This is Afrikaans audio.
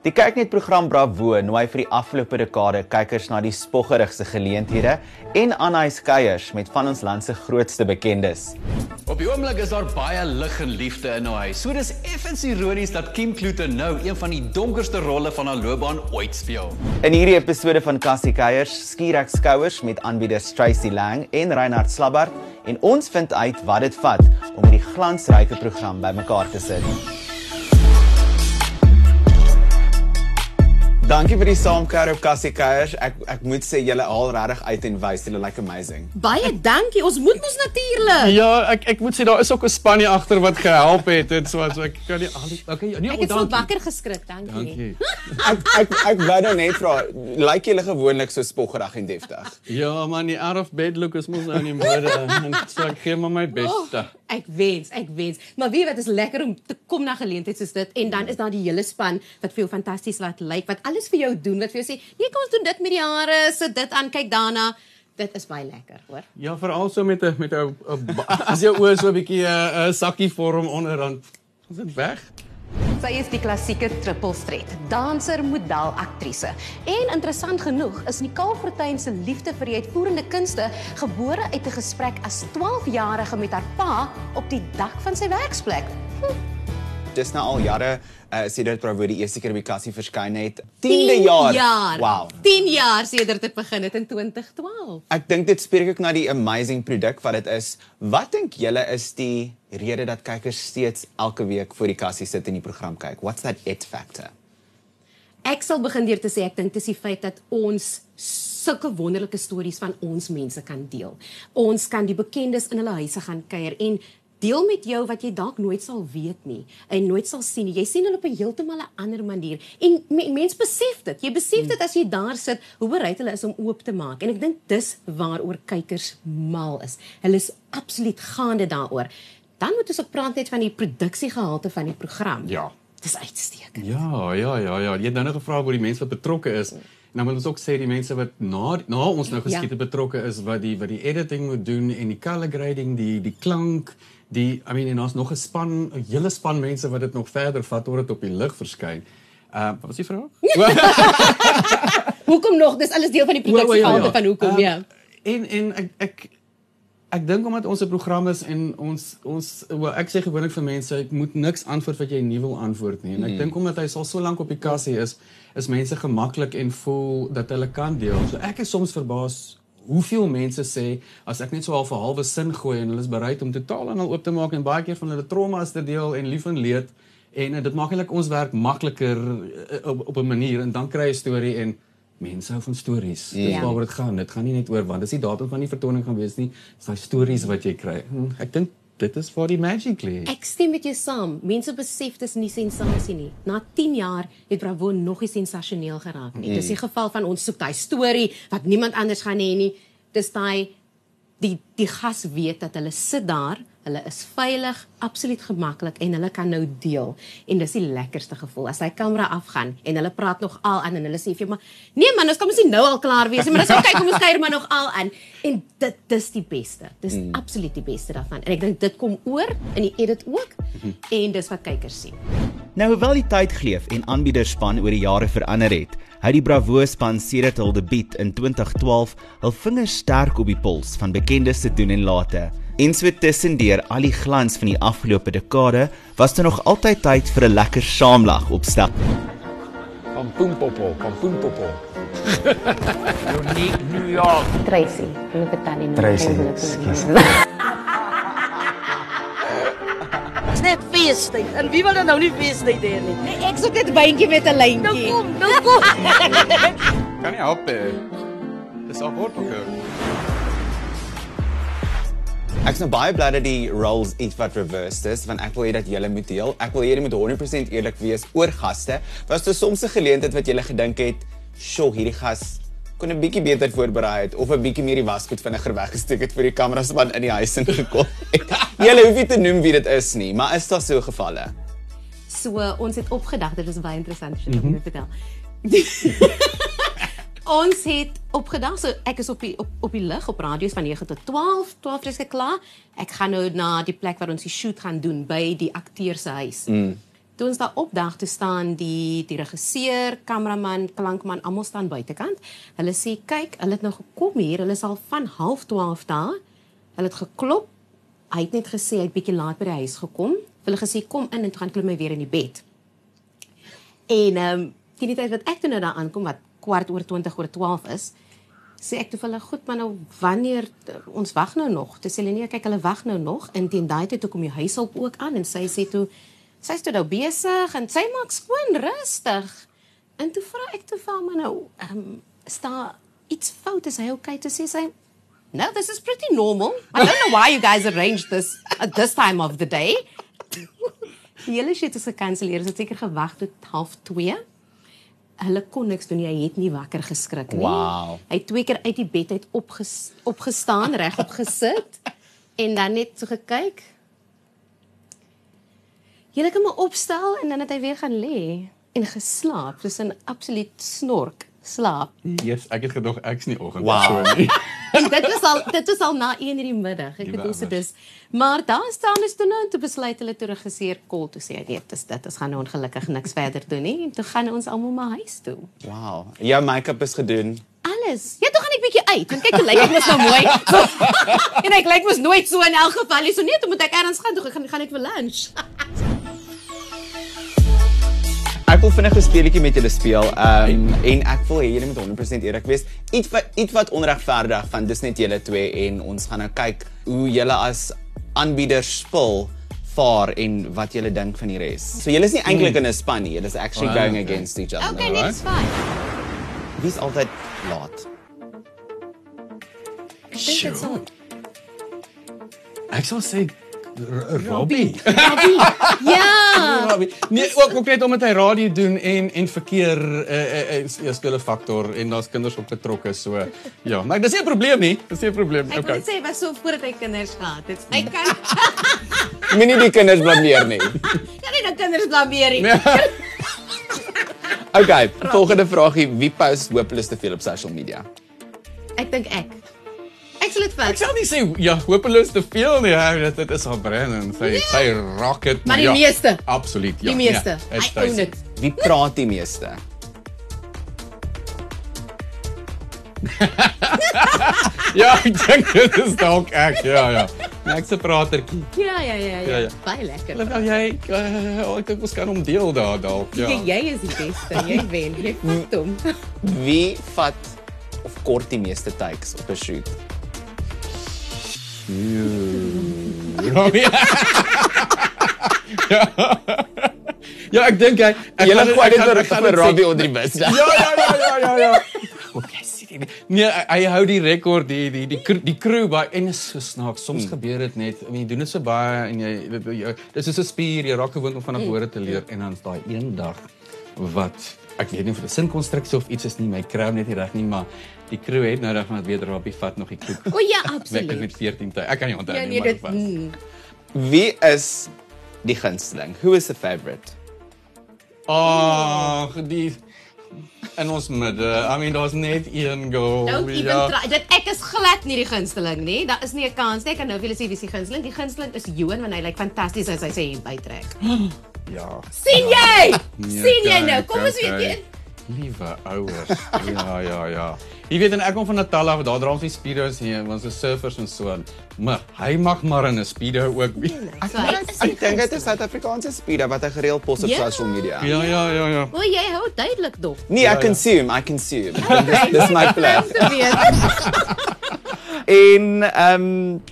Die kyknet program Bravo nooi vir die afgelope dekade kykers na die spoggerigste geleenthede en aanhuis kuiers met van ons land se grootste bekendes. Op die oomblik is daar baie lig en liefde in haar huis. So dis effens ironies dat Kim Kloete nou een van die donkerste rolle van haar loopbaan ooit speel. In hierdie episode van Cassie Kuiers skuur ek skouers met aanbieders Tracy Lang en Reinhard Slabbart en ons vind uit wat dit vat om hierdie glansryke program bymekaar te sit. Dankie vir die saamkuier op Cassie Kuiers. Ek ek moet sê julle al regtig uit en wys julle like amazing. Baie dankie. Ons moet mos natuurlik. Ja, ek ek moet sê daar is ook 'n span hier agter wat gehelp het en so so ek kan nie al die Okay, nee, ek het so wakker geskrik, dankie. Dankie. Ek ek ek wou nou net vra, lyk julle gewoonlik so spoggerig en deftig? Ja, man, die out of bed look is mos nou nie meer en so ek gee maar my beste. Oh. Ek wens, ek wens. Maar weet wat is lekker om te kom na geleenthede soos dit en dan is daar die hele span wat vir jou fantasties laat lyk, wat alles vir jou doen, wat vir jou sê, "Nee, kom ons doen dit met die hare, sit dit aan, kyk daarna." Dit is baie lekker, hoor. Ja, veral so met 'n met 'n as jou oë so 'n bietjie 'n uh, sakkie vorm onderaan. Is dit weg? Sy is die klassieke triple threat, danser, model, aktrise. En interessant genoeg is Nicole Fortuin se liefde vir die uitvoerende kunste gebore uit 'n gesprek as 12-jarige met haar pa op die dak van sy werksplek. Hm. Dis nou al jare uh, sedert Bravo die eerste keer by Cassie verskyn het. 10de jaar. jaar. Wow. 10 jaar sedert dit begin het in 2012. Ek dink dit spreek ook na die amazing produk wat dit is. Wat dink julle is die rede dat kykers steeds elke week voor die kassie sit en die program kyk? What's that it factor? Ek sal begin deur te sê ek dink dis die feit dat ons sulke wonderlike stories van ons mense kan deel. Ons kan die bekendes in hulle huise gaan kuier en deel met jou wat jy dalk nooit sal weet nie en nooit sal sien nie. Jy sien hulle op 'n heeltemal 'n ander manier en mense besef dit. Jy besef dit as jy daar sit, hoe bereid hulle is om oop te maak. En ek dink dis waaroor kykers mal is. Hulle is absoluut gaande daaroor. Dan moet ons ook praat net van die produksiegehalte van die program. Ja. Dis uitstekend. Ja, ja, ja, ja. Jy het nou nog gevra oor die mense wat betrokke is. Nou moet ons ook sê die mense wat na na ons nou geskiet het ja. betrokke is wat die wat die editing moet doen en die color grading, die die klank, die I mean en ons nog 'n span, 'n hele span mense wat dit nog verder vat tot dit op die lig verskyn. Ehm uh, wat was die vraag? hoekom nog? Dis alles deel van die produksie ja, ja, ja. van hoekom um, ja. En en ek ek ek dink omdat ons 'n program is en ons ons well, ek sê gewoonlik vir mense ek moet niks antwoord wat jy nie wil antwoord nie. En ek mm. dink omdat hy al so lank op die kassie is, is mense gemaklik en voel dat hulle kan deel. So ek is soms verbaas hoeveel mense sê as ek net so half 'n halwe sin gooi en hulle is bereid om totaal en al oop te maak en baie keer van hulle traumas te deel en lief en leed en, en dit maak eintlik ons werk makliker uh, op op 'n manier en dan kry jy 'n storie en mense hou van stories. Ja. Dis waaroor dit gaan. Dit gaan nie net oor wat dis die datum van die vertoning gaan wees nie. Dis daai stories wat jy kry. Hm, ek dink dit is vir die magic lê. Ek stem met jou saam. Mense besef dis nie sensasie nie. Na 10 jaar het Bravo nog nie sensasioneel geraak nie. Mm. Dis die geval van ons soek daai storie wat niemand anders gaan hê nie. Dis daai die die gas weet dat hulle sit daar Hulle is veilig, absoluut gemaklik en hulle kan nou deel. En dis die lekkerste gevoel as hy kamera afgaan en hulle praat nog al aan en hulle sê vir jou maar nee man, ons kan mos nie nou al klaar wees nie, maar dis okay, kom ons kuier maar nog al aan. En dit dis die beste. Dis mm. absoluut die beste daarvan. En ek dink dit kom oor in die edit ook en dis wat kykers sien. Nou hoewel die tyd gleef en aanbiederspan oor die jare verander het, hou die Bravo span sedert hul debuut in 2012 hul vingers sterk op die pols van bekendes te doen en late. En so tussendeur al die glans van die afgelope dekade, was daar nog altyd tyd vir 'n lekker saamlag op stap. Pampoenpopo, pampoenpopo. Uniek New York. Tracy, hulle betaal nie. Tracy, skus. Net feestyd. En wie wil dan nou nie feestyd hê nie? Nee, ek soek net 'n beentjie met 'n lyntjie. Nou kom, nou kom. kan nie help nie. Dis al goed ook. Ek is nou baie bly dat die roles iets wat reversed is, want ek wil hê dat julle moet deel. Ek wil hê julle moet 100% eerlik wees oor gaste. Was daar soms 'n geleentheid wat julle gedink het, "Sjoe, hierdie gas kon 'n bietjie beter voorberei het of 'n bietjie meer die wasgoed vinniger weggesteek het vir die kameraspan in die huis in gekom het." julle hoef nie te noem wie dit is nie, maar is daar so gevalle? So, ons het opgedag, dit is baie interessant, jy mm -hmm. vertel. ons het opgedag so ek is op die op, op die lig op radio's van 9 tot 12 12 is geklaar ek gaan nou na die plek waar ons die shoot gaan doen by die akteur se huis mm. Toe ons daar opdag te staan die die regisseur, kameraman, klankman almal staan buitekant. Hulle sê kyk, hulle het nou gekom hier. Hulle is al van 12:30 daar. Hulle het geklop. Hy het net gesê hy het bietjie laat by die huis gekom. Hulle gesê kom in en toe gaan klim hy weer in die bed. En ehm um, teen die tyd wat ek toe nou daar aankom wat kwart oor 20 oor 12 is, sê ek toe vir hulle goed, maar nou wanneer ons wag nou nog. Dis hulle nee, kyk hulle wag nou nog en teen daai tyd toe kom die huishulp ook aan en sy sê toe sy's toe nou besig en sy maak skoon rustig. En toe vra ek toe vir hom nou, ehm um, staan iets fout is hy okay te sê sy No, this is pretty normal. I don't know why you guys arranged this at this time of the day. Die hele shit is gekanselleer. Ons het seker gewag tot 12:30. Hulle kon niks doen. Hy het nie wakker geskrik nie. Wow. Hy het twee keer uit die bed uit opges, opgestaan, regop gesit en dan net so gekyk. Jy kan my opstel en dan het hy weer gaan lê en geslaap, soos 'n absoluut snork slaap. Yes, ek het gedog ek's nie oggend Wow. so nie. En dit was al dit was al na 1 in die middag. Ek Die bedoel so wermers. dis. Maar daar staan is toe nou en toe besluit hulle toe regisseur kol toe sê nee, dis dit. Ons gaan nou ongelukkig niks verder doen nie. En toe gaan ons almal maar huis toe. Wow. Jou make-up is gedoen. Alles. Ja, toe gaan ek bietjie uit. Want kyk hoe lyk ek mos nou mooi. en ek lyk mos nooit so in elk geval nie. So nee, toe moet ek ergens gaan. Toe gaan gaan ek vir lunch. Ek wil vinnig 'n speletjie met julle speel. Ehm um, en ek wil hê julle moet 100% eerlik wees. Iets wat iets wat onregverdig van dis net julle twee en ons gaan nou kyk hoe julle as aanbieders spul vaar en wat julle dink van die res. So julle is nie eintlik in 'n span nie. Julle is actually Oh, going okay. against each other. Okay, dis fyn. Wie's altyd laat? Ek dink dit sal Ek sal sê R- Robbie. Robbie. Ja. Robbie. Nee, ook ook net omdat hy radio doen en en verkeer eh uh, uh, speel 'n faktor en daar's kinders ook betrokke so. Ja, maar dis nie 'n probleem nie. Dis nie 'n probleem. Ek wil Okay. net sê was so voordat hy kinders gehad het. Hy kan Moenie die kinders blameer nie. kan nie nou kinders blameer nie. Nee. Okay, volgende vraagie, wie post hopeloos te veel op social media? Ek dink ek. Ek sal dit Ek vat. sal nie sê ja, hopeloos te veel nie. Ja, dit, dit is al Brennan. Sy sy rock it. Maar die ja, meeste. Absoluut, ja. Die meeste. Ja, is I own thuis. it. Wie praat die meeste? Ja, ek dink dit is dalk ek. Ja, ja. Nee, Ek's 'n pratertjie. Ja, ja, ja, ja. Ja, ja. Baie lekker. Wel jy, uh, ek dink ons kan hom deel daar dalk. Ja. Ja. Jy is die beste. Jy wen. Jy vat hom. Wie vat of kort die meeste takes op 'n shoot? Ja. Ja, ek dink hy ek Julle gooi dit gaan- vir. Robbie onder die bus. Ja, ja, ja, ja, ja, ja. Okay, sien. Nee, hy, hou die rekord, die die die die crew baie en is so snaaks. Soms hmm. gebeur dit net. I mean, jy doen dit so baie en jy jy- dis soos 'n spier, jy raak gewoond om van woorde te leer en dan is daai een dag wat ek weet nie of dit 'n sinkonstruksie of iets is nie, my kry hom net nie reg nie, maar die crew het nou reg van weet Robbie vat nog die koek. O ja, Met absoluut. met 14 tyd. Ek kan nie onthou Ja, nie, nee, maar dit mm. Wie is die gunsteling? Who is the favorite? Ag, die in ons midde. I mean, daar's net een goal. Don't even try. Dit ek is glad nie die gunsteling nie. Daar is nie 'n kans nie. Ek kan nou vir julle sê wie is die gunsteling. Die gunsteling is Johan want hy lyk fantasties as hy sê bytrek. Ja. sien jy? Nee, sien jy kyk, nou? Kom ons okay. weet jy. Liewe ouers. Ja, ja, ja. Jy weet en ek kom van Natal af, daar dra ons nie speedos nie, ons is surfers en so aan. Maar hy mag maar in 'n speedo ook wees. So, hy is Ek dink dit is Suid-Afrikaanse speeder wat hy gereeld pos op Ja. social media. Ja, ja, ja, ja. O, jy hou duidelik dop. Nee, Ja, I ja. consume, I consume. Dis my plek. En ehm um,